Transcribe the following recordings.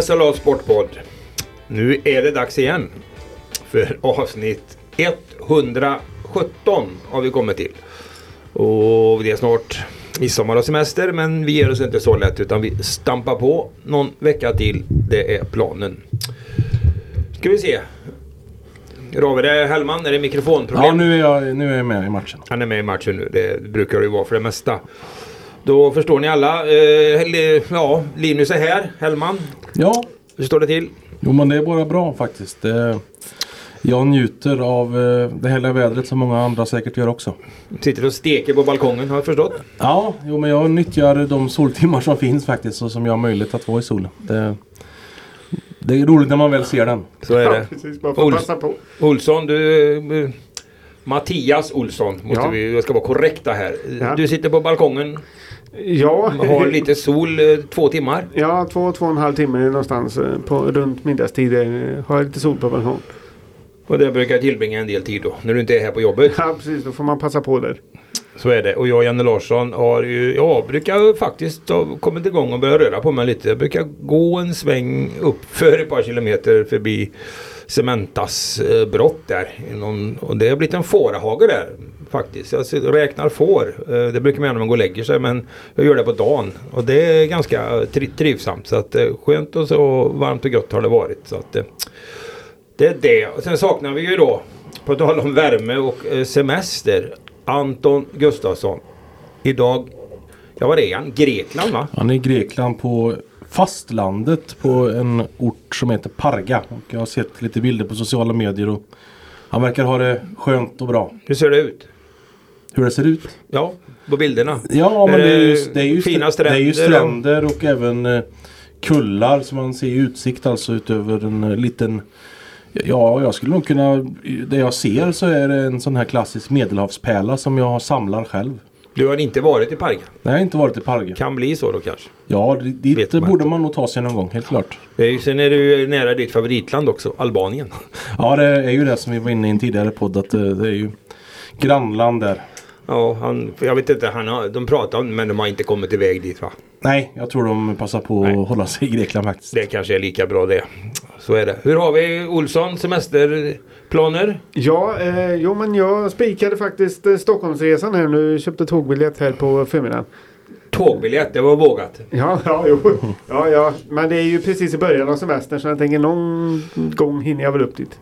SLA Sportpodd. Nu är det dags igen. För avsnitt 117 har vi kommit till. Och det är snart midsommar och semester men vi ger oss inte så lätt utan vi stampar på någon vecka till. Det är planen. Ska vi se. Ravi, det är Hellman, är det mikrofonproblem? Ja, nu är, jag, nu är jag med i matchen. Han är med i matchen nu. Det brukar det ju vara för det mesta. Då förstår ni alla. Eh, li- ja, Linus är här. Hellman, Ja, hur står det till? jo men det är bara bra faktiskt. Det, jag njuter av eh, det härliga vädret som många andra säkert gör också. Sitter och steker på balkongen har jag förstått. Ja, jo men jag nyttjar de soltimmar som finns faktiskt och som jag har möjlighet att vara i solen. Det, det är roligt när man väl ser den. Så är Ja, det. precis. Man får Ols- passa på. Olsson, du... eh, Mattias Olsson, måste Ja. vi, jag ska vara korrekta här. Ja. Du sitter på balkongen, Ja, har lite sol, eh, två timmar. ja, två, två och en halv timme någonstans eh, på, runt middagstid. eh, Har jag lite sol på balkong. Och det brukar jag tillbringa en del tid då, när du inte är här på jobbet. Ja, precis. Då får man passa på där. Så är det. Och jag och Janne Larsson har ju, ja, brukar faktiskt ha kommit igång och börja röra på mig lite. Jag brukar gå en sväng upp för ett par kilometer förbi Cementas brott där. Och det har blivit en fårahage där faktiskt. Jag räknar får. Eh, det brukar man göra när man går och lägger sig men jag gör det på dagen. Och det är ganska tri- trivsamt. Så att eh, skönt och så varmt och gott har det varit. Så att, eh, det är det. Och sen saknar vi ju då, på tal om värme och semester, Anton Gustafsson. Idag, ja vad är han? Grekland va? Han är i Grekland på fastlandet på en ort som heter Parga. Och jag har sett lite bilder på sociala medier och han verkar ha det skönt och bra. Hur ser det ut? Hur det ser ut? Ja, på bilderna. Ja, men det är ju, det det är ju, fina str- det är ju stränder och- stränder även eh, kullar som man ser i utsikt alltså utöver en eh, liten Ja, jag skulle nog kunna Det jag ser så är det en sån här klassisk medelhavspärla som jag samlar själv. Du har inte varit i Parga? Jag har inte varit i Parga. Kan bli så då kanske. Ja, di- dit Vet man borde inte. man nog ta sig någon gång, helt klart. Är sen är du nära ditt favoritland också, Albanien. Ja, det är ju det som vi var inne i en tidigare podd att det, det är ju grannland där. Ja, han, jag vet inte, han har, de pratar om men de har inte kommit iväg dit va? Nej, jag tror de passar på Nej. att hålla sig i Grekland faktiskt. Det kanske är lika bra det. Så är det. Hur har vi Olsson, semesterplaner? Ja, eh, jo men jag spikade faktiskt eh, Stockholmsresan här nu. Köpte tågbiljett här på förmiddagen. Tågbiljett, det var vågat. Ja, ja, jo. Ja, ja. Men det är ju precis i början av semestern så jag tänker någon gång hinner jag väl upp dit.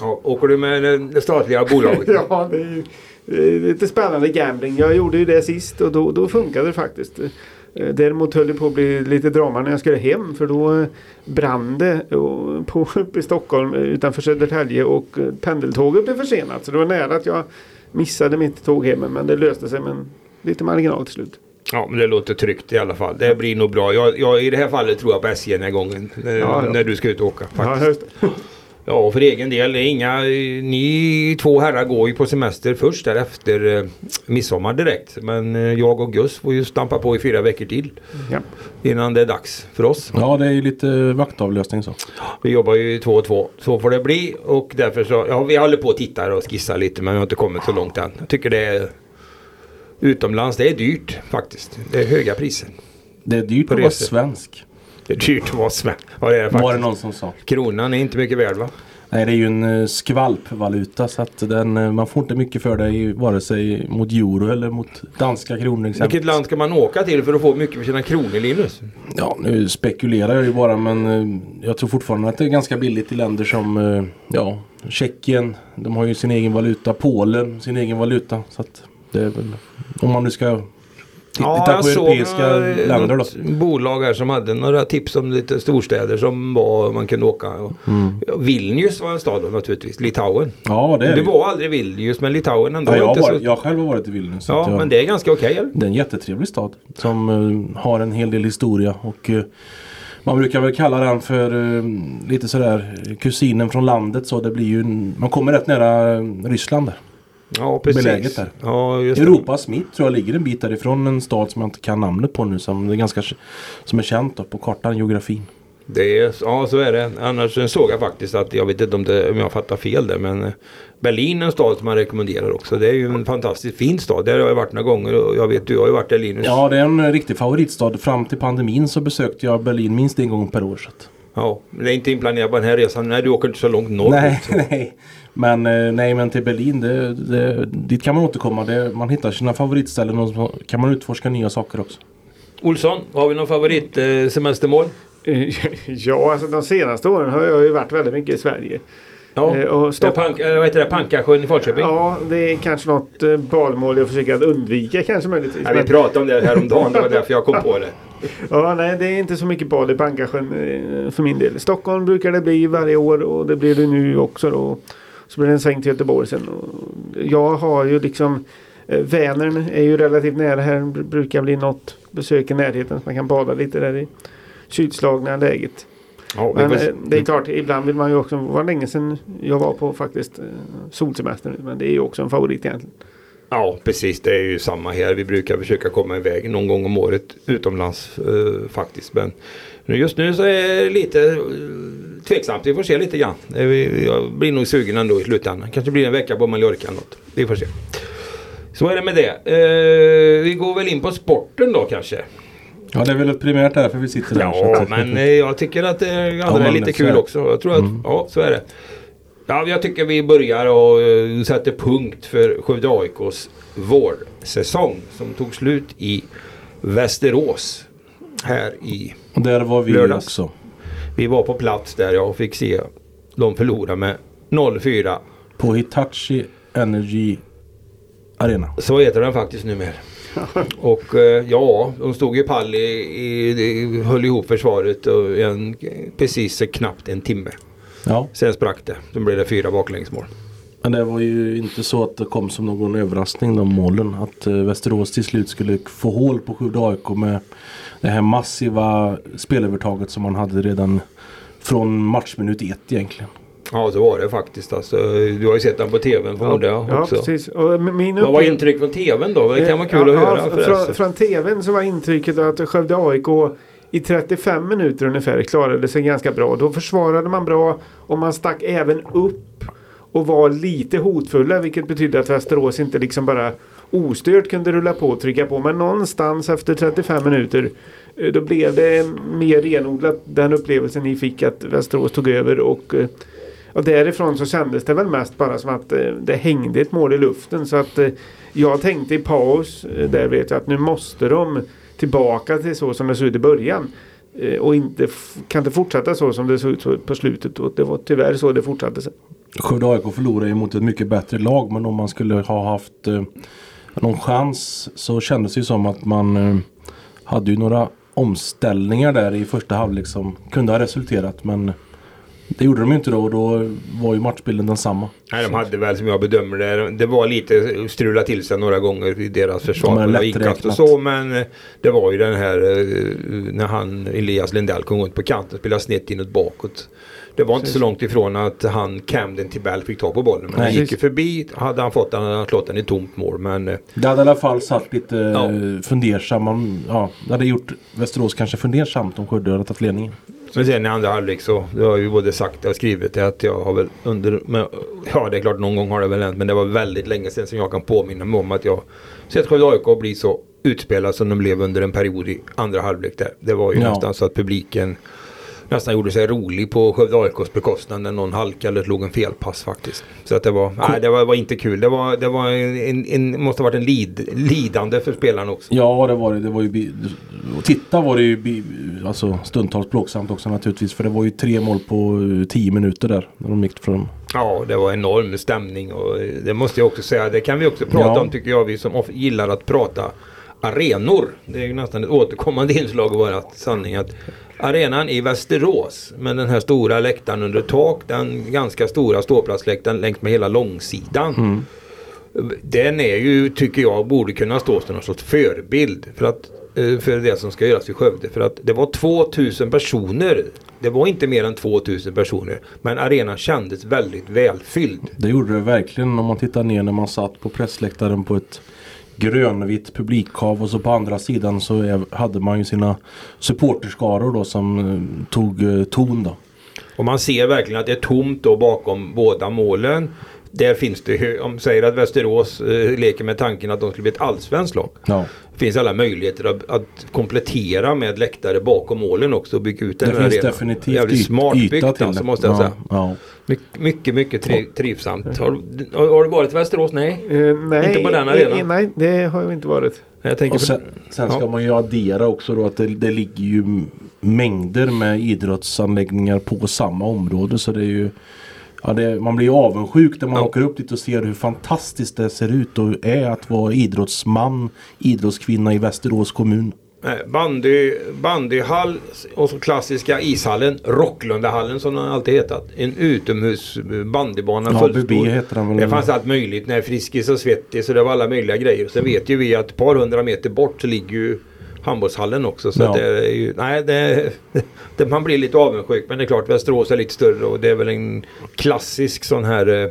Ja, åker du med det statliga bolaget? Ja, det är ju det är lite spännande gambling. Jag gjorde ju det sist och då, då funkade det faktiskt. Eh, Däremot höll det på att bli lite drama när jag skulle hem för då eh, brann det på, uppe i Stockholm eh, utanför Södertälje och eh, pendeltåget blev försenat. Så det var nära att jag missade mitt tåg hem men det löste sig med lite marginal till slut. Ja, men det låter tryggt i alla fall. Det blir nog bra. Jag, jag, I det här fallet tror jag på SJ den här gången. När, Ja, ja. när du ska ut och åka. Ja, Faktiskt. det. Ja, och för egen del. Det är inga, ni två herrar går ju på semester först där efter eh, midsommar direkt. Men eh, jag och Gus får ju stampa på i fyra veckor till. Ja. Innan det är dags för oss. Ja, det är ju lite vaktavlösning så. Vi jobbar ju två och två. Så får det bli. Och därför så, ja vi håller på och tittar och skissar lite men vi har inte kommit så långt än. Jag tycker det är utomlands, det är dyrt faktiskt. Det är höga priser. Det är dyrt På att vara resor. svensk. Det är dyrt att vara svensk. Ja det är det Var det någon som sa. Kronan är inte mycket värd va? Nej, det är ju en eh, skvalpvaluta så att den, eh, man får inte mycket för det vare sig mot euro eller mot danska kronor exempelvis. Vilket land ska man åka till för att få mycket för sina kronor Linus? Ja, nu spekulerar jag ju bara men eh, jag tror fortfarande att det är ganska billigt i länder som ja, Tjeckien. De har ju sin egen valuta. Polen sin egen valuta. Så att det är väl om man nu ska på europeiska några- länder bolag här som hade några tips om lite storstäder som var, man kunde åka. Mm. ja, Vilnius var en stad då naturligtvis, Litauen. Ja, det är det. var aldrig Vilnius men Litauen ändå. Ja, jag, varit, så... jag själv har varit i Vilnius. ja jag, men det är ganska okej eller? Det är en jättetrevlig stad som eh, har en hel del historia och eh, man brukar väl kalla den för eh, lite sådär kusinen från landet så det blir ju man kommer rätt nära Ryssland där. Ja precis. Beläget där. Ja. Europas mitt tror jag ligger en bit därifrån en stad som jag inte kan namnet på nu som är ganska som är känt då, på kartan, geografin. Det är, ja så är det. Annars såg jag faktiskt att, jag vet inte om, det, om jag fattar fel där men eh, Berlin är en stad som man rekommenderar också. Det är ju en fantastiskt fin stad. Där har jag varit några gånger och jag vet du har ju varit där Linus. Ja det är en riktig favoritstad. Fram till pandemin så besökte jag Berlin minst en gång per år. Så Ja, men det är inte inplanerat på den här resan. Nej, du åker inte så långt norrut. Nej, så. nej. Men, eh, nej, men till Berlin, det, det, dit kan man återkomma. Det, man hittar sina favoritställen och så kan man utforska nya saker också. Olsson, har vi någon favorit eh, Ja, alltså de senaste åren har jag ju varit väldigt mycket i Sverige. Ja, Eh, och är pank, eh, vad heter det? Pankasjön i Falköping? Ja, det är kanske något eh, badmål jag försöker att undvika kanske möjligtvis. Ja, vi pratade om det häromdagen, det var därför jag kom på det. Ja, nej, det är inte så mycket bad i Pankasjön eh, för min del. Stockholm brukar det bli varje år och det blir det nu också då. Så blir det en sväng till Göteborg sen. Jag har ju liksom eh, Vänern är ju relativt nära här. Br- Brukar bli något besök i närheten så man kan bada lite där i kylslagna läget. Ja, Men se. eh, det är klart, ibland vill man ju också, det var länge sedan jag var på faktiskt eh, solsemester. Men det är ju också en favorit egentligen. Ja, precis. Det är ju samma här. Vi brukar försöka komma iväg någon gång om året utomlands eh, faktiskt. Men just nu så är det lite tveksamt. Vi får se lite grann. Eh, Jag blir nog sugen ändå i slutändan. Kanske blir en vecka på Mallorca eller något. Vi får se. Så är det med det. Eh, vi går väl in på sporten då kanske. Ja, det är väl primärt därför vi sitter där. Ja, men eh, jag tycker att det andra är lite kul också. Jag tror att, Mm. ja så är det. Ja, jag tycker vi börjar och eh, sätter punkt för Skövde AIKs vårsäsong som tog slut i Västerås här i Och där var vi Lördags. också. Vi var på plats där jag fick se de förlora med 0-4. På Hitachi Energy Arena. Så heter den faktiskt numera. Och eh, ja, de stod ju pall i, i, i höll ihop försvaret och en, precis så knappt en timme. Ja, Sen sprack det. Då blev det fyra baklängesmål. men det var ju inte så att det kom som någon överraskning de målen. Att eh, Västerås till slut skulle få hål på Skövde AIK med det här massiva spelövertaget som man hade redan från matchminut ett egentligen. Ja, så var det faktiskt. Alltså, du har ju sett den på tvn förmodar jag ja, också. precis. Och min Vad var upplevelse- intryck från tvn då? Det kan vara kul att höra från, förresten. från tvn så var intrycket att Skövde AIK i 35 minuter ungefär klarade sig ganska bra. Då försvarade man bra och man stack även upp och var lite hotfulla vilket betydde att Västerås inte liksom bara ostört kunde rulla på och trycka på. Men någonstans efter 35 minuter eh, då blev det mer renodlat den upplevelsen ni fick att Västerås tog över och eh, och därifrån så kändes det väl mest bara som att eh, det hängde ett mål i luften. Så att jag tänkte i paus, där vet jag att nu måste de tillbaka till så som det såg ut i början. Och inte kan inte fortsätta så som det såg ut på slutet. Och det var tyvärr så det fortsatte. Skövde AIK förlorade ju mot ett mycket bättre lag men om man skulle ha haft eh, någon chans så kändes det ju som att man eh, hade ju några omställningar där i första halvlek som kunde ha resulterat men det gjorde de ju inte då och då var ju matchbilden densamma. Nej, de hade väl som jag bedömer det. Det var lite strula till sig några gånger i deras försvar. De inkast och så. Men eh, det var ju den här eh, när han Elias Lindell kom runt på kanten och spelade snett inåt bakåt. Det var inte så långt ifrån att han Camden Tibell fick ta på bollen. Men han Nej. gick ju förbi. Hade han fått den hade han slått den i tomt mål. Men eh, Det hade i alla fall satt lite ja. fundersam. man- Ja, det hade gjort Västerås kanske fundersamt om Skövde hade tagit ledningen. Men sen i andra halvlek så, det har ju både sagt och skrivit det att jag har väl under, men, ja det är klart någon gång har det väl hänt men det var väldigt länge sedan som jag kan påminna mig om att jag sett Skövde AIK bli så utspelad som de blev under en period i andra halvlek där. Det var ju Ja. nästan så att publiken nästan gjorde sig rolig på Skövde AIKs bekostnad när någon halkade eller slog en felpass faktiskt. Så att det var, nej det var, var inte kul. Det var, det var en, en, måste ha varit en lid, lidande för spelarna också. Ja, det var det. det var ju och titta var det ju bi- alltså, stundtals plågsamt också naturligtvis. För det var ju tre mål på eh, tio minuter där. När de gick från. Ja, det var enorm stämning och det måste jag också säga. Det kan vi också prata Ja. om tycker jag, vi som gillar att prata arenor. Det är ju nästan ett återkommande inslag i våra sanning att arenan i Västerås med den här stora läktaren under tak, den ganska stora ståplatsläktaren längs med hela långsidan. Den är ju, tycker jag, borde kunna stå som någon sorts förebild för, att, eh, för det som ska göras i Skövde. För att det var 2000 personer. Det var inte mer än 2000 personer. Men arenan kändes väldigt välfylld. Det gjorde det verkligen om man tittar ner när man satt på pressläktaren på ett grönvitt publikhav och så på andra sidan så är, hade man ju sina supporterskaror då som eh, tog eh, ton då. Och man ser verkligen att det är tomt då bakom båda målen där finns det, ju- om säger att Västerås eh, leker med tanken att de skulle bli ett allsvenskt lag. Ja. Det finns alla möjligheter att, att komplettera med läktare bakom målen också och bygga ut den Det här finns arenan. definitivt Jävligt smart yta byggt till alltså det. måste jag ja, säga. Ja. My, mycket, mycket tri, trivsamt. Har, du- har, du varit i Västerås? Nej. Eh, nej, Inte på den arenan? Nej, det har jag inte varit. Jag tänker Och sen, sen ska Ja. man ju addera också då att det, det ligger ju mängder med idrottsanläggningar på samma område. Så det är ju ja, det, Man blir ju avundsjuk när man Ja. åker upp dit och ser hur fantastiskt det ser ut och är att vara idrottsman, idrottskvinna i Västerås kommun. Bandy, bandyhall och så klassiska ishallen, Rocklundahallen som den alltid hetat. En utomhus bandybana Ja, fullstor. Heter den väl. Det fanns allt möjligt. Nej, Friskis och Svettis och det var alla möjliga grejer. Sen vet ju vi att ett par hundra meter bort så ligger ju handbollshallen också. Så Ja. det är ju, nej, det, det, man blir lite avundsjuk. Men det är klart Västerås är lite större och det är väl en klassisk sån här eh,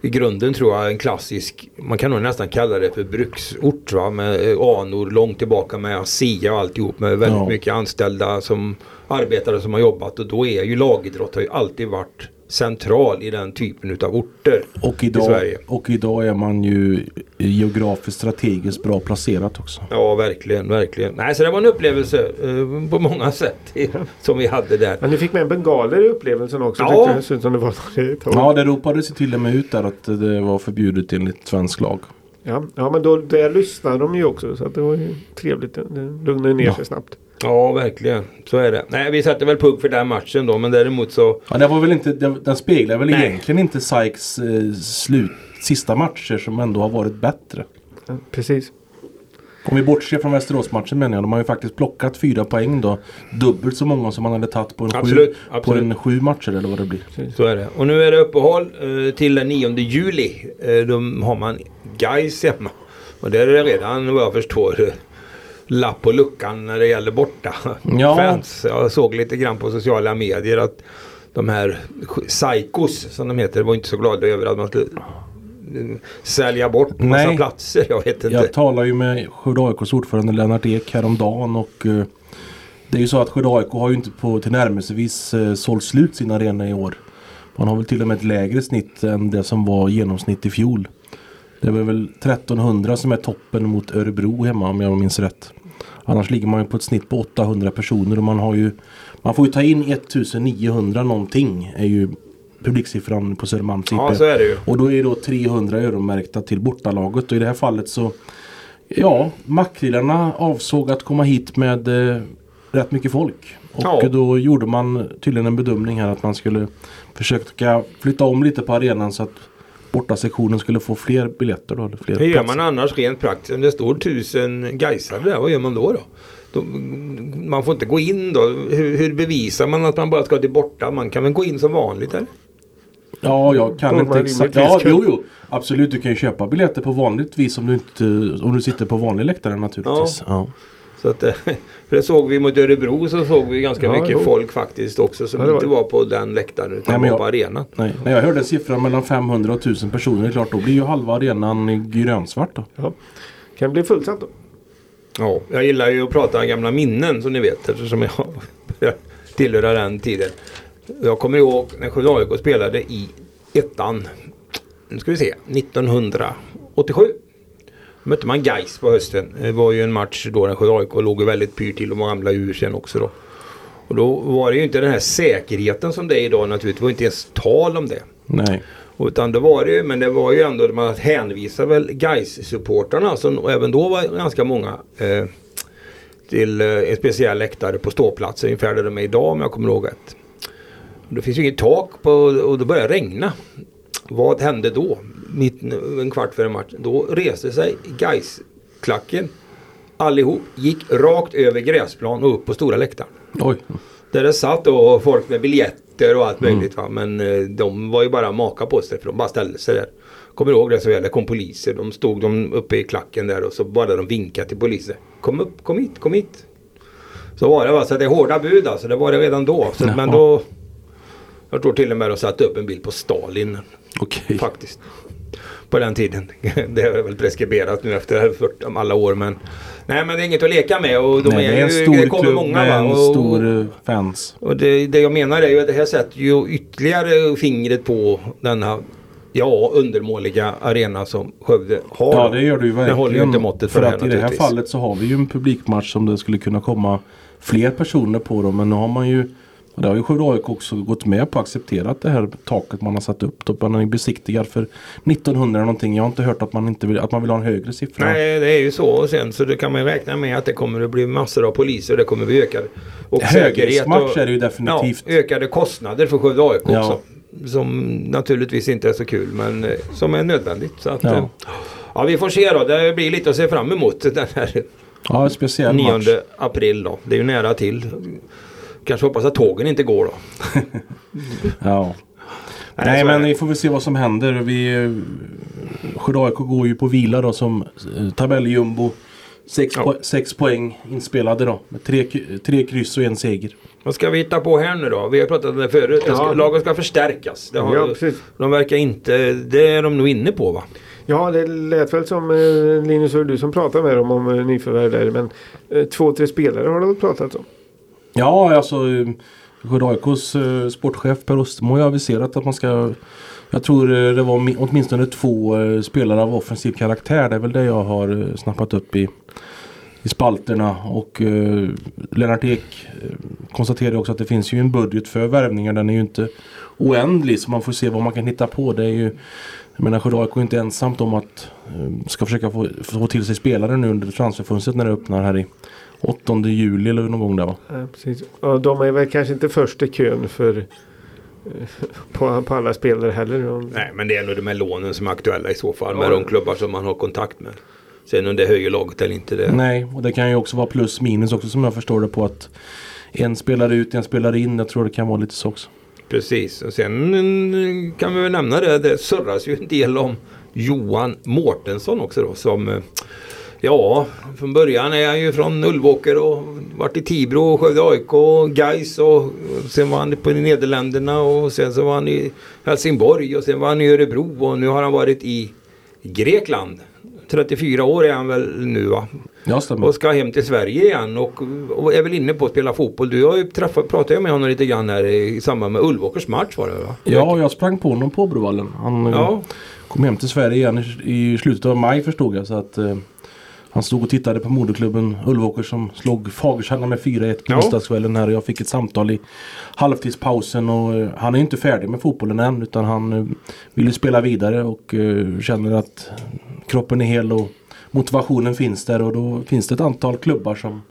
i grunden tror jag en klassisk, man kan nog nästan kalla det för bruksort va? med eh, anor långt tillbaka med ASEA och alltihop med väldigt Ja. mycket anställda som arbetare som har jobbat och då är ju lagidrott har ju alltid varit central i den typen utav orter Och i idag, Sverige. och idag är man ju geografiskt strategiskt bra placerat också. Ja verkligen, verkligen. Nej så det var en upplevelse eh, på många sätt i- som vi hade där. Men ni fick med bengaler i upplevelsen också. Ja. Det som det var. Ja, det ropades ju till och med ut där att det var förbjudet enligt svensk lag. Ja, ja men då, där lyssnade de ju också. Så att det var ju trevligt. Det det lugnade ner Ja. sig snabbt. Ja verkligen, så är det. Nej vi satte väl pugg för den matchen då men däremot så Ja, det var väl inte, det- den speglar väl Nej. egentligen inte Sykes eh, slut, sista matcher som ändå har varit bättre. Ja, precis. Om vi bortser från Västeråsmatchen menar jag. De har ju faktiskt plockat fyra poäng då. Dubbelt så många som man hade tagit på en, sju, Absolut, på absolut. en sju matcher eller vad det blir. Så är det. Och nu är det uppehåll eh, till den 9 juli. Eh, då har man Gais hemma. Och där är det redan vad jag förstår lapp på luckan när det gäller borta Ja. fans. Jag såg lite grann på sociala medier att de här psykos som de heter var inte så glada över att man skulle sälja bort massa Nej. platser. Jag vet inte. Jag talade ju med Skövde AIKs ordförande Lennart Ek häromdagen och eh, det är ju så att Skövde AIK har ju inte på tillnärmelsevis eh, sålt slut sin arena i år. Man har väl till och med ett lägre snitt än det som var genomsnitt i fjol. Det är väl 1300 som är toppen mot Örebro hemma om jag minns rätt. Annars ligger man ju på ett snitt på 800 personer och man har ju Man får ju ta in 1900 någonting är ju publiksiffran på Södermalms Ja, IP. så är det ju. Och då är då 300 öronmärkta till bortalaget och i det här fallet så Ja, Mackrillarna avsåg att komma hit med eh, rätt mycket folk. Och Ja. då gjorde man tydligen en bedömning här att man skulle försöka flytta om lite på arenan så att bortasektionen skulle få fler biljetter då. Eller fler Hur gör man annars rent praktiskt? Om det står tusen Gaisare där, vad gör man då? då? då man får inte gå in då. Hur, hur bevisar man att man bara ska till borta? Man kan väl gå in som vanligt eller? Ja, jag kan inte exakt. Ja, jo, jo. Absolut, du kan ju köpa biljetter på vanligt vis om du, inte, om du sitter på vanlig läktare naturligtvis. Ja. Så att, eh, för det såg vi mot Örebro så såg vi ganska Ja, mycket jo. folk faktiskt också som det var inte det. var på den läktaren utan Nej, men var jag- på arenan. Nej, när jag hörde siffran mellan 500 och 1000 personer, det är klart då blir ju halva arenan grönsvart då. Ja. Kan bli fullsatt då. Ja, jag gillar ju att prata gamla minnen som ni vet eftersom jag börjar tillhöra den tiden. Jag kommer ihåg när Skövde AIK spelade i ettan. Nu ska vi se. 1987. Mötte man Gais på hösten. Det var ju en match då när AIK låg väldigt pyrt till och ramlade ur sen också då. Och då var det ju inte den här säkerheten som det är idag naturligtvis. Det var inte ens tal om det. Nej. Utan det var det ju, men det var ju ändå man hänvisar väl guys supportrarna som även då var ganska många eh, till eh, en speciell läktare på ståplats ungefär där de är idag om jag kommer ihåg rätt. Det finns ju inget tak på och det började regna. Vad hände då? Mitt, en kvart före matchen. Då reste sig guys klacken allihop, gick rakt över gräsplan och upp på stora läktaren. Oj. Där det satt då folk med biljetter och allt möjligt. Va? Men eh, de var ju bara maka på sig för de bara ställde sig där. Kommer ihåg det så väl? Det kom poliser. De stod de uppe i klacken där och så bara de vinkade till poliser. Kom upp, kom hit, kom hit. Så var det va. Så det är hårda bud alltså. Det var det redan då. Så, men då. Jag tror till och med de satte upp en bild på Stalin Okej. faktiskt. På den tiden. Det är väl preskriberat nu efter 40, alla år men. Nej men det är inget att leka med och de Nej, det är en stor det kommer många med va. en Och- stor eh, fans. och det, det jag menar är ju att det här sätter ju ytterligare fingret på denna ja, undermåliga arena som Skövde har. Ja det gör du ju Den håller ju verkligen. inte måttet för för det här att i det här fallet så har vi ju en publikmatch som det skulle kunna komma fler personer på då. Men nu har man ju och det har ju Skövde AIK också gått med på att acceptera det här taket man har satt upp. Då. Man är besiktigad för 1900 någonting. Jag har inte hört att man, inte vill, att man vill ha en högre siffra. Nej, det är ju så. Och sen så det kan man räkna med att det kommer att bli massor av poliser. Det kommer bli ökad och Högriskmatch och- är det ju definitivt. Ja, ökade kostnader för Skövde AIK Ja. också. Som naturligtvis inte är så kul men eh, som är nödvändigt. Så att, Ja. ja. ja, vi får se då. Det blir lite att se fram emot den här Ja, speciell 9 match. april då. Det är ju nära till. Kanske hoppas att tågen inte går då. Ja. Nej, men vi får väl se vad som händer. Vi, Skövde AIK går ju på vila då som eh, tabelljumbo. Sex, Ja. po sex poäng inspelade då. Med tre, tre kryss och en seger. Vad ska vi hitta på här nu då? Vi har pratat om det förut. Ska, Ja. Lagen ska förstärkas. Det har, Ja, precis. de verkar inte... Det är de nog inne på va? Ja, det lät väl som eh, Linus och du som pratade med dem om eh, nyförvärv där. Men eh, två, tre spelare har väl pratat om. Ja alltså eh, Skövde sportchef Per Östermo har ju aviserat att man ska Jag tror eh, det var åtminstone två eh, spelare av offensiv karaktär. Det är väl det jag har eh, snappat upp i i spalterna och eh, Lennart Ek konstaterade konstaterar också att det finns ju en budget för värvningar. Den är ju inte oändlig så man får se vad man kan hitta på. Det är ju jag menar Skövde är inte ensamt om att eh, ska försöka få, få till sig spelare nu under transferfönstret när det öppnar här i 8 juli eller någon gång där va? Ja, precis. Och de är väl kanske inte först i kön för eh, på, på alla spelare heller. De- Nej, men det är nog de här lånen som är aktuella i så fall. Med Ja. de klubbar som man har kontakt med. Sen om det höjer laget eller inte. Det... Nej, och det kan ju också vara plus minus också som jag förstår det på att en spelar ut, en spelar in. Jag tror det kan vara lite så också. Precis. Och sen mm, kan vi väl nämna det. Det surras ju en del om Johan Mårtensson också då. Som eh, Ja, från början är han ju från Ulvåker och varit i Tibro och Skövde AIK och Gais och, och sen var han på Nederländerna och sen så var han i Helsingborg och sen var han i Örebro och nu har han varit i Grekland. 34 år är han väl nu va? Ja, stämmer. Och ska hem till Sverige igen och, och är väl inne på att spela fotboll. Du har ju träffat, pratade med honom lite grann här i, samband med Ulvåkers match var det va? Ja, jag sprang på honom på Brovallen. Han eh, Ja, kom hem till Sverige igen i, i slutet av maj förstod jag. Så att eh, han stod och tittade på moderklubben Ulvåker som slog Fagerstad med 4-1 på Ja. onsdagskvällen här. Jag fick ett samtal i halvtidspausen och eh, han är inte färdig med fotbollen än utan han eh, vill ju spela vidare och eh, känner att kroppen är hel och motivationen finns där och då finns det ett antal klubbar som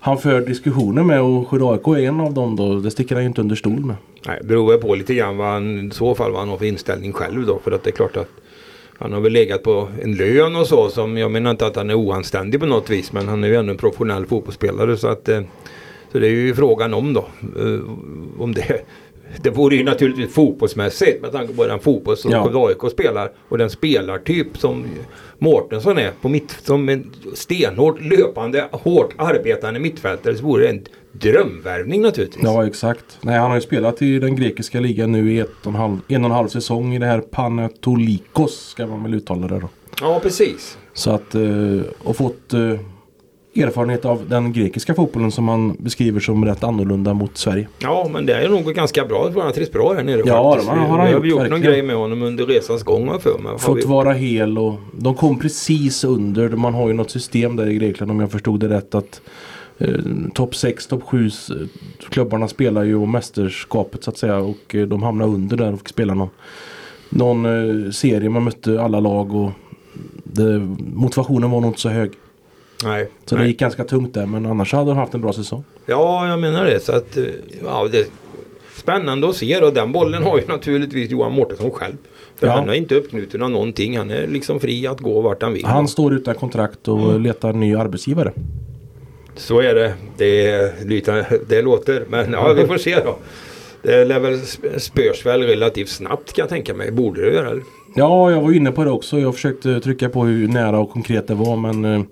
han för diskussioner med och Skövde AIK är en av dem då. Det sticker han ju inte under stol med. nej, beror väl på lite grann vad han, i så fall vad han har för inställning själv då. För att det är klart att han har väl legat på en lön och så som jag menar inte att han är oanständig på något vis. Men han är ju ändå en professionell fotbollsspelare så att eh, så det är ju frågan om då. eh, Om det det vore ju naturligtvis fotbollsmässigt med tanke på den fotboll som Ja. AIK spelar och den spelartyp som Mårtensson är på mitt, som en stenhårt löpande, hårt arbetande mittfältare så vore det en drömvärvning naturligtvis. Ja exakt. Nej, han har ju spelat i den grekiska ligan nu i ett och en halv, en och en halv säsong i det här Panatolikos ska man väl uttala det då. ja precis. Så att eh, och fått eh, erfarenhet av den grekiska fotbollen som han beskriver som rätt annorlunda mot Sverige. Ja, men det är nog ganska bra. Han har trivts bra här nere Ja, faktiskt. har han Vi gjort, har gjort någon grej med honom under resans gång har för mig. Har Fått vi- vara hel och de kom precis under. Man har ju något system där i Grekland om jag förstod det rätt att eh, topp 6, topp 7 klubbarna spelar ju om mästerskapet så att säga och eh, de hamnar under där och fick spela någon, någon eh, serie. Man mötte alla lag och det, motivationen var nog inte så hög. Nej. Så nej. det gick ganska tungt där men annars hade de haft en bra säsong. Ja, jag menar det. Så att, ja, det spännande att se och den bollen har ju naturligtvis Johan Mårtensson själv. För Ja. han är inte uppknuten av någonting. Han är liksom fri att gå vart han vill. Han står utan kontrakt och Mm. letar ny arbetsgivare. Så är det. Det, lite- det låter. Men ja, vi får se då. Det lär väl sp- spörs väl relativt snabbt kan jag tänka mig. Borde det göra det? Ja, jag var inne på det också. Jag försökte trycka på hur nära och konkret det var men eh,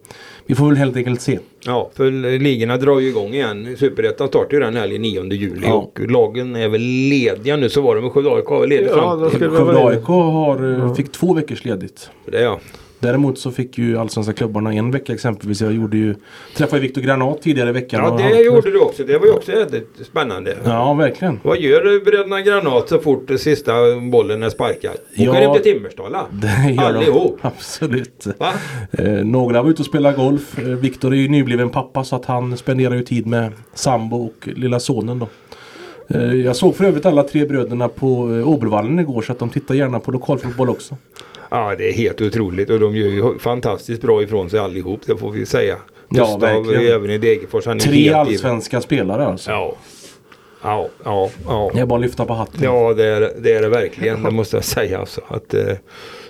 vi får väl helt enkelt se. Ja, för ligorna drar ju igång igen. Superettan startar ju den helgen 9 juli Ja. och lagen är väl lediga nu. Så var det med Skövde AIK. Ja, fram Skövde. AIK har, eh, Ja. fick två veckors ledigt. det. Ja. Däremot så fick ju allsvenska klubbarna en vecka exempelvis. Jag gjorde ju, träffade Viktor Granat tidigare i veckan. Ja, det han- gjorde du också. Det var ju också väldigt spännande. Ja, verkligen. Vad gör bröderna Granat så fort sista bollen är sparkad? Åker Ja. hem till Timmersdala? Det gör de. Allihop? Absolut. Eh, några var ute och spelade golf. Eh, Viktor är ju nybliven pappa så att han spenderar ju tid med sambo och lilla sonen då. Eh, jag såg för övrigt alla tre bröderna på eh, Åbrovallen igår så att de tittar gärna på lokalfotboll också. Ja, det är helt otroligt och de gör ju fantastiskt bra ifrån sig allihop, det får vi säga. Ja, Gustav verkligen. även i Degerfors, han är Tre allsvenska spelare alltså. Ja. Ja, ja, ja. Det är bara att lyfta på hatten. Ja, det är det, är det verkligen. Det måste jag säga. Alltså, att, eh,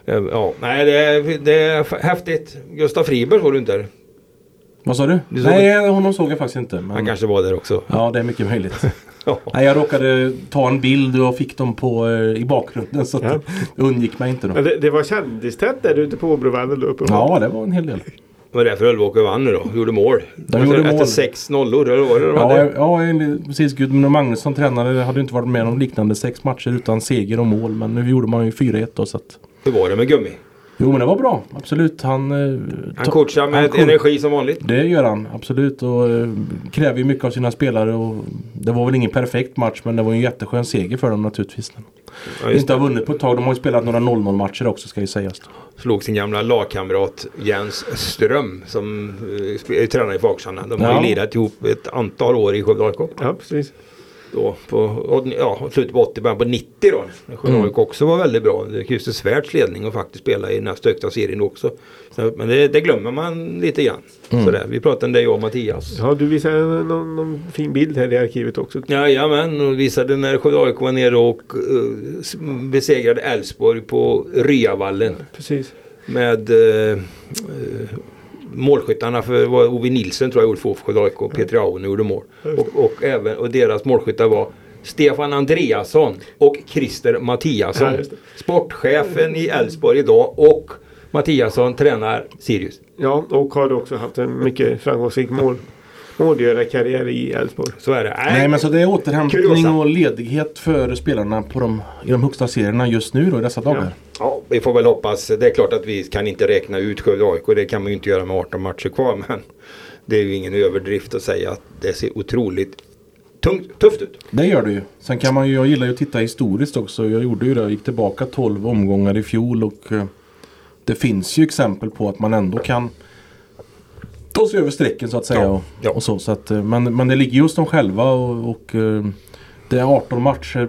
eh, ja. Nej, det är, det är häftigt. Gustav Friberg såg du inte? Vad sa du? Du Nej, honom såg jag faktiskt inte. Men... Han kanske var där också. Ja, det är mycket möjligt. Ja. Nej, jag råkade ta en bild och fick dem på, eh, i bakgrunden så att Ja. det undgick mig inte då. Men det, det var kändistätt där ute på Åbrovallen då uppe. Ja, det var en hel del. Det var därför Ölvåker vann nu då. Gjorde mål. De gjorde Efter mål. sex nollor. Eller vad var det Ja, hade? ja enligt- precis. Gudmund Magnusson tränare hade inte varit med om liknande sex matcher utan seger och mål. Men nu gjorde man ju 4-1 då så att... Hur var det med Gummi? Jo men det var bra, absolut. Han... eh, Han coachar med han energi som vanligt. Det gör han, absolut. Och eh, kräver ju mycket av sina spelare. Och det var väl ingen perfekt match men det var en jätteskön seger för dem naturligtvis. Ja, inte har vunnit på ett tag. De har ju spelat några 0-0 matcher också ska ju sägas. Slog sin gamla lagkamrat Jens Ström som eh, tränare i Fagsarna. De har Ja. ju lirat ihop ett antal år i Skövde AIK. Ja, precis. Då på ja, slutet på 80, början på 90 då. När Mm. AIK också var väldigt bra. Christer Svärds ledning och faktiskt spela i näst högsta serien också. Så, men det, det glömmer man lite grann. Mm. Sådär. Vi pratade om det jag och Mattias. Ja, du visade någon, någon fin bild här i arkivet också. Jajamän, och visade när AIK var nere och s- besegrade Elfsborg på Ryavallen. Precis. Med eh, eh, målskyttarna för var Ove Nilsson tror jag gjorde för AIK och Peter Aune gjorde mål. Och, och, även, och deras målskyttar var Stefan Andreasson och Christer Mattiasson. Ja. Sportchefen i Elfsborg idag och Mattiasson tränar Sirius. Ja, och har också haft en mycket framgångsrik mål, målgörarkarriär i Elfsborg. Så är det. Nej men så det är återhämtning Kuriosa. och ledighet för spelarna på de, i de högsta serierna just nu då i dessa dagar. Ja, vi får väl hoppas. Det är klart att vi kan inte räkna ut Skövde AIK. Det kan man ju inte göra med 18 matcher kvar. Men det är ju ingen överdrift att säga att det ser otroligt tungt, tufft ut. Det gör det ju. Sen kan man ju, jag gillar ju att titta historiskt också. Jag gjorde ju det. Jag gick tillbaka 12 omgångar i fjol och eh, det finns ju exempel på att man ändå kan ta sig över strecken så att säga. Ja, och, ja. och så, så att, eh, men, men det ligger ju hos dem själva och, och eh, det är 18 matcher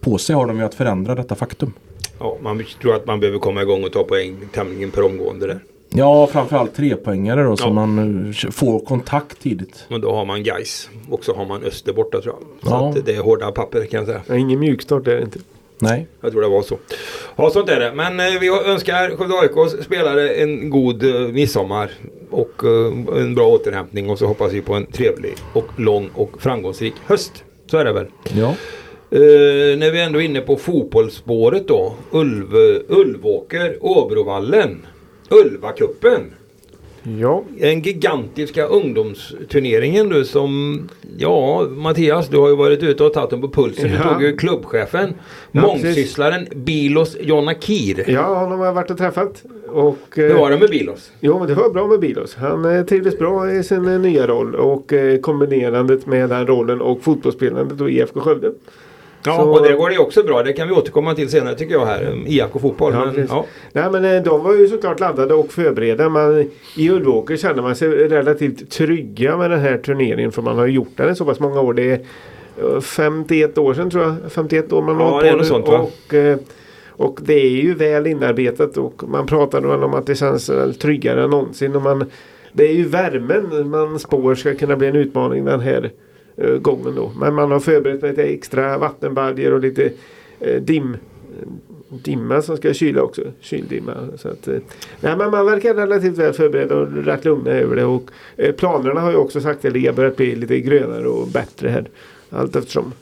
på sig har de ju att förändra detta faktum. Ja, man tror att man behöver komma igång och ta poäng tämligen per omgående där. Ja, framförallt trepoängare då så Ja. man eh, får kontakt tidigt. Men då har man Gais och så har man Öster borta tror jag. Så Ja. att det är hårda papper kan jag säga. Ja, ingen mjukstart är det inte. Nej. Jag tror det var så. Ja, sånt är det. Men eh, vi önskar Skövde AIKs spelare en god eh, midsommar och eh, en bra återhämtning och så hoppas vi på en trevlig och lång och framgångsrik höst. Så är det väl. Ja. Eh, när vi ändå är inne på fotbollsspåret då. Ulv, Ulvåker, Åbrovallen. Ulvacupen. Ja, Den gigantiska ungdomsturneringen du som Ja Mattias du har ju varit ute och tagit den på pulsen. Du Ja. tog ju klubbchefen. Ja, mångsysslaren Bilos Jonakir. ja honom har jag varit och träffat. Och, Hur eh, var det med Bilos? Jo, men det var bra med Bilos. Han eh, trivdes bra i sin nya roll och kombinerandet med den rollen och fotbollsspelandet och IFK Skövde. Ja Så- och det går det också bra. Det kan vi återkomma till senare tycker jag här. IAK fotboll. Ja, men, ja. Nej men eh, de var ju såklart laddade och förberedda. Men i Ulvåker känner man sig relativt trygga med den här turneringen. För man har ju gjort den i så pass många år. Det är eh, 51 år sedan tror jag. 51 år man Ja, har det något på sånt, va? och, eh, och det är ju väl inarbetat och man pratade väl om att det känns tryggare än någonsin. Och man, det är ju värmen man spår ska kunna bli en utmaning den här eh, gången då. Men man har förberett med lite extra vattenbaljor och lite eh, dim, dimma som ska kyla också. Kyldimma. Så att, eh, nej, men man verkar relativt väl förberedd och rätt lugna över det. Och, eh, planerna har ju också sagt att det börjat bli lite grönare och bättre här. Allt eftersom.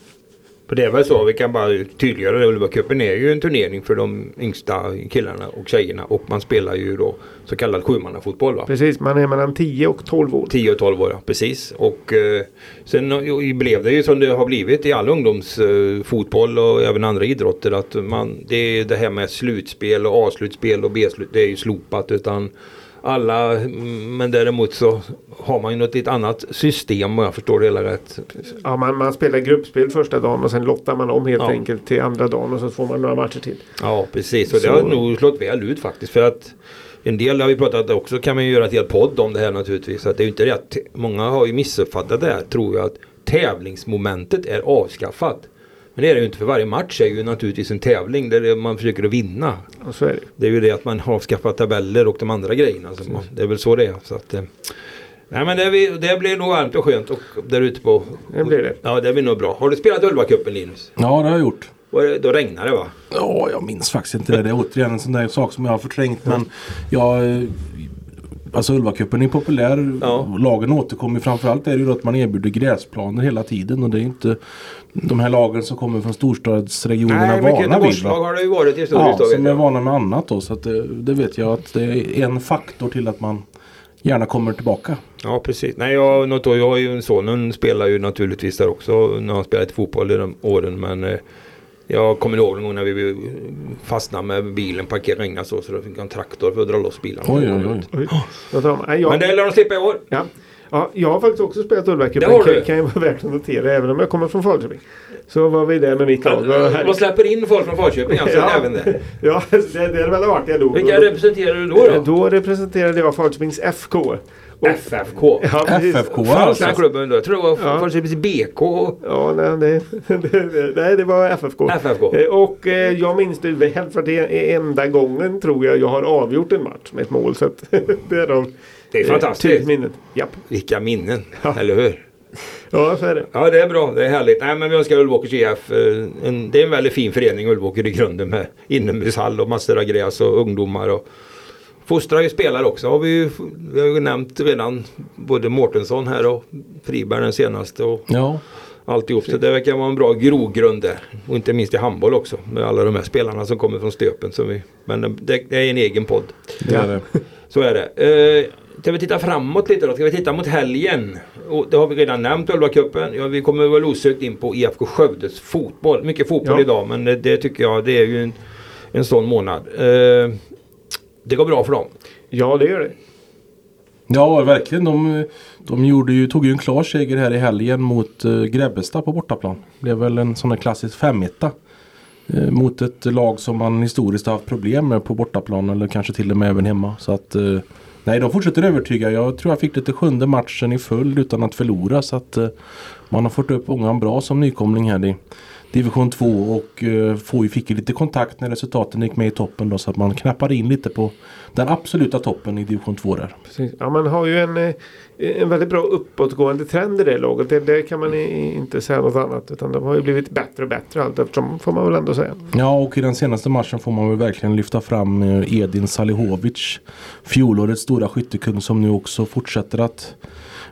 För det är väl så, vi kan bara tydliggöra det. Ulvacupen är ju en turnering för de yngsta killarna och tjejerna. Och man spelar ju då så kallad sjumannafotboll va? Precis, man är mellan 10 och 12 år. 10 och 12 år, ja, precis. Och eh, sen eh, blev det ju som det har blivit i all ungdomsfotboll och även andra idrotter. Att man, det är det här med slutspel och A-slutspel och B-slutspel. Det är ju slopat. Utan alla, men däremot så har man ju något ett annat system om jag förstår det hela rätt. Ja, man, man spelar gruppspel första dagen och sen lottar man om helt Ja. enkelt till andra dagen och så får man några matcher till. Ja precis och det Så- har nog slått väl ut faktiskt för att en del har vi pratat också kan man ju göra ett helt podd om det här naturligtvis. Att det är ju inte det att många har ju missuppfattat det här tror jag att tävlingsmomentet är avskaffat. Men det är det ju inte för varje match är ju naturligtvis en tävling där man försöker att vinna. Och så är det. Det är ju det att man har avskaffat tabeller och de andra grejerna. Så man, det är väl så det är. Så att, eh, nej men det, blir- det blir nog varmt och skönt och där ute på... Det blir det. Ja det blir nog bra. Har du spelat Ulvacupen Linus? Ja, det har jag gjort. Och det- Då regnar det va? Ja, jag minns faktiskt inte det. Det är återigen en sån där sak som jag har förträngt. Men jag... Alltså Ulvacupen är populär. Ja. Lagen återkommer. Framförallt är det ju då att man erbjuder gräsplaner hela tiden. Och det är inte de här lagen som kommer från storstadsregionerna Nej, vana vid. Göteborgslag va? har det ju varit i stor Ja, som är vana med annat då. Så att det, det vet jag att det är en faktor till att man gärna kommer tillbaka. Ja precis. Nej jag, något, jag har ju en sonen spelar ju naturligtvis där också när han spelat fotboll i de åren men eh, jag kommer ihåg någon gång när vi fastnade med bilen parkerade regnade så så då fick jag en traktor för att dra loss bilen. Oj, oj, oj. Oj. Nej, Men det lär de slippa i år. ja. Ja, jag har faktiskt också spelat Ulvacupen. Det har du. Kan, kan vara värt att notera även om jag kommer från Falköping. Så var vi där med mitt lag. Härligt. Man släpper in folk från Falköping alltså Ja. även det. Ja, det, det är väl jag då. Vilka representerar du då? då? Då representerade jag Falköpings FK. Och- FFK. Ja. FFK alltså. klubben då. Jag tror det var Ja. Falköpings BK. Ja, nej det, det, nej, det var FFK. FFK. Eh, Och eh, jag minns det väl för det är enda gången tror jag jag har avgjort en match med ett mål. Så att, därav Det är fantastiskt. minnet. Japp. Vilka minnen. Ja. Eller hur? Ja, så är det. Ja det är bra, det är härligt. Nej men vi önskar Ulvåkers IF. eh, En, det är en väldigt fin förening Ulvåker i grunden med inomhushall och massor av gräs och ungdomar. Och fostrar ju spelare också. Har vi, ju, vi har ju nämnt redan både Mårtensson här och Friberg den senaste. Och Ja, alltihop. Så det verkar vara en bra grogrund där. Och inte minst i handboll också. Med alla de här spelarna som kommer från Stöpen. Som vi, men det, det är en egen podd. det är det. Så är det. Eh, ska vi titta framåt lite då? Ska vi titta mot helgen? Och det har vi redan nämnt, Ulvacupen. Ja, vi kommer väl osökt in på IFK Skövdes fotboll. Mycket fotboll Ja. idag men det, det tycker jag det är ju en, en sån månad. Eh, det går bra för dem. Ja, det gör det. Ja, verkligen. De, de gjorde ju, tog ju en klar seger här i helgen mot uh, Grebbestad på bortaplan. Det blev väl en sån här klassisk femetta. Uh, mot ett lag som man historiskt har haft problem med på bortaplan eller kanske till och med även hemma. Så att eh, Nej, de fortsätter övertyga. Jag tror jag fick det till sjunde matchen i följd utan att förlora. Så att eh, man har fått upp ångan bra som nykomling här i division 2 och eh, får ju, fick lite kontakt när resultaten gick med i toppen då så att man knappade in lite på den absoluta toppen i division 2 där. Precis. Ja, man har ju en, eh, en väldigt bra uppåtgående trend i det laget. Det, det kan man i- inte säga något annat. Utan de har ju blivit bättre och bättre allt eftersom får man väl ändå säga. Ja och i den senaste matchen får man väl verkligen lyfta fram eh, Edin Salihovic. Fjolårets stora skyttekung som nu också fortsätter att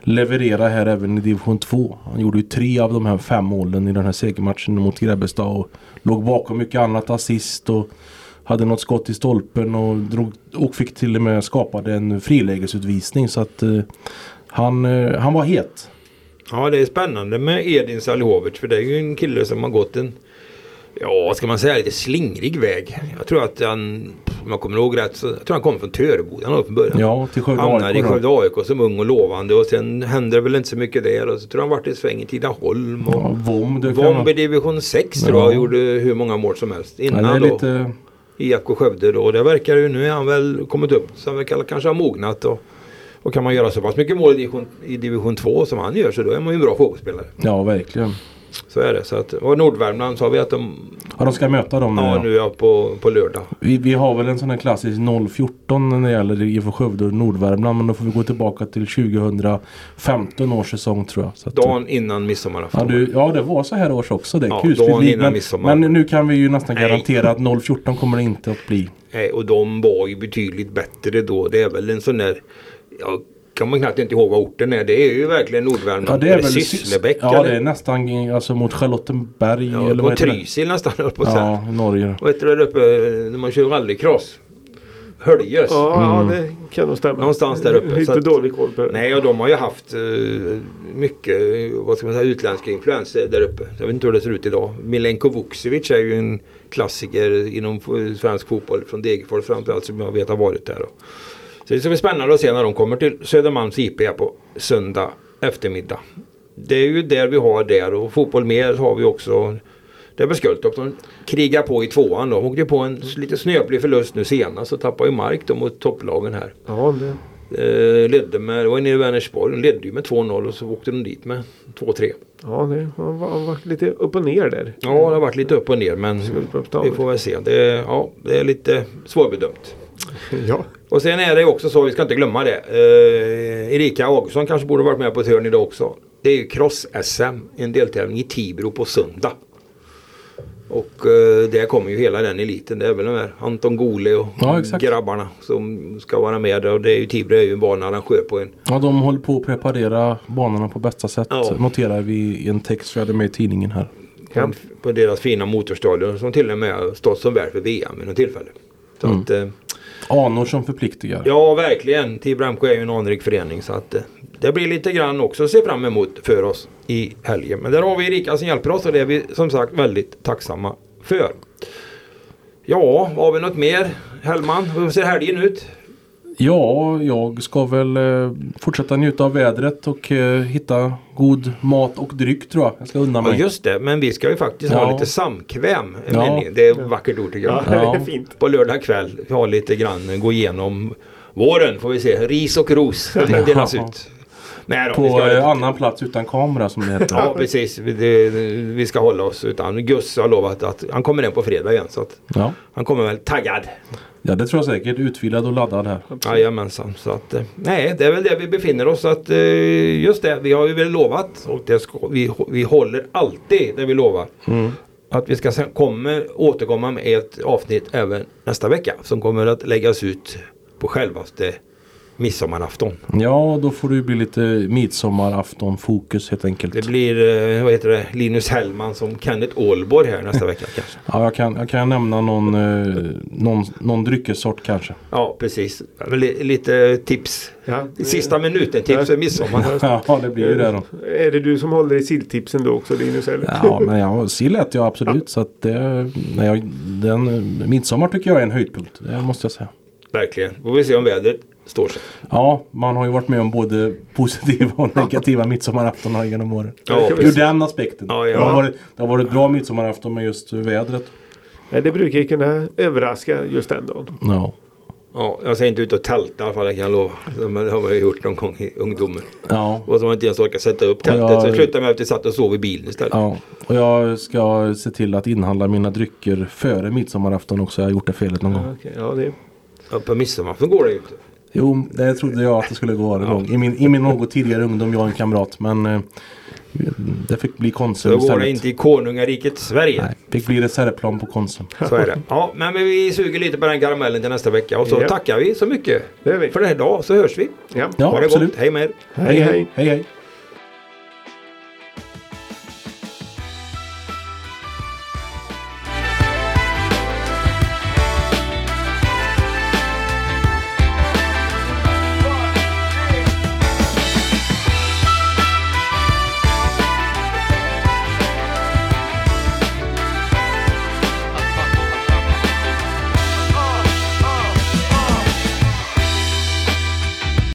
leverera här även i division 2. Han gjorde ju tre av de här fem målen i den här segermatchen mot Grebbestad och låg bakom mycket annat assist och hade något skott i stolpen och, drog, och fick till och med skapade en frilägesutvisning så att eh, han, eh, han var het. Ja det är spännande med Edin Salihovic för det är ju en kille som har gått en Ja, ska man säga, lite slingrig väg. Jag tror att han, om jag kommer ihåg rätt, så, jag tror han kommer från Töreboda från början. Ja, till Skövde i AIK då. Skövde AIK som ung och lovande och sen händer det väl inte så mycket där. Och så tror jag han varit i sväng i Tidaholm. Och Ja, Vom, det Vom man- i division 6 tror Ja. jag gjorde hur många mål som helst. Ja, Innan det är då lite, IFK Skövde då. Och det verkar ju, nu är han väl kommit upp så han verkar kanske ha mognat. Och, och kan man göra så pass mycket mål i division, i division 2 som han gör så då är man ju en bra fotbollsspelare. ja verkligen. Så är det. Så att, och Nordvärmland sa vi att de Ja, de ska möta dem nu. ja, ja. nu är på, på lördag. Vi, vi har väl en sån här klassisk 014 när det gäller IFK Skövde och Nordvärmland. Men då får vi gå tillbaka till 2015 års säsong tror jag. Så att, Dagen innan ja, midsommarafton. du, ja det var så här års också. Det är Ja, kusligt dagen innan men, midsommar. men nu kan vi ju nästan Nej. garantera att 014 kommer det inte att bli. Nej, och de var ju betydligt bättre då. Det är väl en sån där ja, kommer knappt inte ihåg vad orten är. Det är ju verkligen Nordvärmland. Ja det är väl Sysslebäck Ja eller? det är nästan alltså mot Charlottenberg Ja, eller vad det? Trysil nästan höll jag på. Ja, Norge. Vad heter det där uppe när man kör rallycross? Höljes. Ja, Mm. ja, det kan nog stämma. Någonstans där uppe, att- dålig koll på det. Nej, och de har ju haft eh, mycket vad ska man säga, utländska influenser där uppe. Jag vet inte hur det ser ut idag. Milenko Vukcevic är ju en klassiker inom svensk fotboll från Degerfors framförallt som jag vet har varit där. Då. Så det ska bli spännande att se när de kommer till Södermalms IP på söndag eftermiddag. Det är ju där vi har där och fotboll mer har vi också. Det är Skultorp de krigar på i tvåan. De åkte på en lite snöplig förlust nu senast och tappade ju mark då mot topplagen här. Ja, det, Eh, ledde med, det var nere i Vänersborg, de ledde ju med 2-0 och så åkte de dit med 2-3. ja, det har var, har varit lite upp och ner där. Ja, det har varit lite upp och ner men vi får väl se. Det, är- ja, det är lite svårbedömt. Ja. Och sen är det också så, vi ska inte glömma det. Eh, Erika Augustsson kanske borde varit med på ett hörn idag också. Det är ju cross-SM, en deltävling i Tibro på söndag. Och eh, där kommer ju hela den eliten. Det är väl de här Anton Gole och Ja, grabbarna som ska vara med. Och det är ju Tibro är ju en banarrangör på en Ja de håller på att preparera banorna på bästa sätt. Ja. Noterar vi i en text vi hade med i tidningen här. på, på deras fina motorstadion som till och med stått som värd för VM vid något tillfälle. Så Mm. att, eh, Anor som förpliktigar. ja, verkligen. Tibramco MK är ju en anrik förening så att eh, det blir lite grann också att se fram emot för oss i helgen. Men där har vi Erika som hjälper oss och det är vi som sagt väldigt tacksamma för. Ja, har vi något mer? Hellman, hur ser helgen ut? Ja, jag ska väl eh, fortsätta njuta av vädret och eh, hitta god mat och dryck tror jag. Jag ska unna Ja mig. just det, men vi ska ju faktiskt ha Ja. lite samkväm. är Ja. Det är ett vackert ord tycker jag. Ja, Ja. det är fint. På lördag kväll ha lite grann, gå igenom våren får vi se. Ris och ros det delas Ja. ut. Nej då, vi På ska ha eh, lite- annan plats utan kamera som det heter. Ja precis, vi, det, vi ska hålla oss utan Gus har lovat att han kommer in på fredag igen så att Ja. han kommer väl taggad. Ja, det tror jag säkert. Utvilad och laddad här. Jajamensan. Så att eh, nej, det är väl där vi befinner oss. Att, eh, just det, vi har ju väl lovat och det ska, vi, vi håller alltid det vi lovar. Mm. Att vi ska sen kommer återkomma med ett avsnitt även nästa vecka som kommer att läggas ut på självaste midsommarafton. Ja, då får det ju bli lite midsommarafton fokus helt enkelt. Det blir, eh, vad heter det, Linus Hellman som Kenneth Ålborg här nästa vecka kanske. Ja, jag kan, jag kan nämna någon, eh, någon, någon dryckessort kanske. Ja, precis. Lite tips. Ja. Sista minuten tips för midsommar. Ja, det blir ju det då. Är det du som håller i silltipsen då också Linus? Eller? Ja, men ja, sill äter jag absolut. Så att det, nej, jag, den, midsommar tycker jag är en höjdpunkt. Det måste jag säga. Verkligen. Får vi se om vädret står sig. Ja, man har ju varit med om både positiva och negativa midsommaraftonar genom åren. Ja, Ur den aspekten. Ja, ja. Det, har varit, det har varit bra midsommarafton med just vädret. Nej, det brukar ju kunna överraska just den dagen. Ja. Ja, jag säger inte ut och tälta i alla fall, det kan jag lova. Men Det har man ju gjort någon gång i ungdomen. Ja. Och så har man inte ens orkat sätta upp tältet. Ja, så slutade med att jag satt och sov i bilen istället. ja. Och jag ska se till att inhandla mina drycker före midsommarafton också. Jag har gjort det felet någon gång. Ja, okej. ja, det, Ja, på midsommarafton går det ju inte. Jo, det trodde jag att det skulle gå gång. I min, I min något tidigare ungdom, jag och en kamrat. Men eh, det fick bli Konsum Så går det inte i konungariket Sverige. Nej, fick bli reservplan på Konsum. Så är det. Ja, men vi suger lite på den karamellen till nästa vecka. Och så Ja. tackar vi så mycket vi. för den här dagen. Så hörs vi. Ja. Ja, ha det absolut. gott. Hej med er. Hej, hej. hej, hej.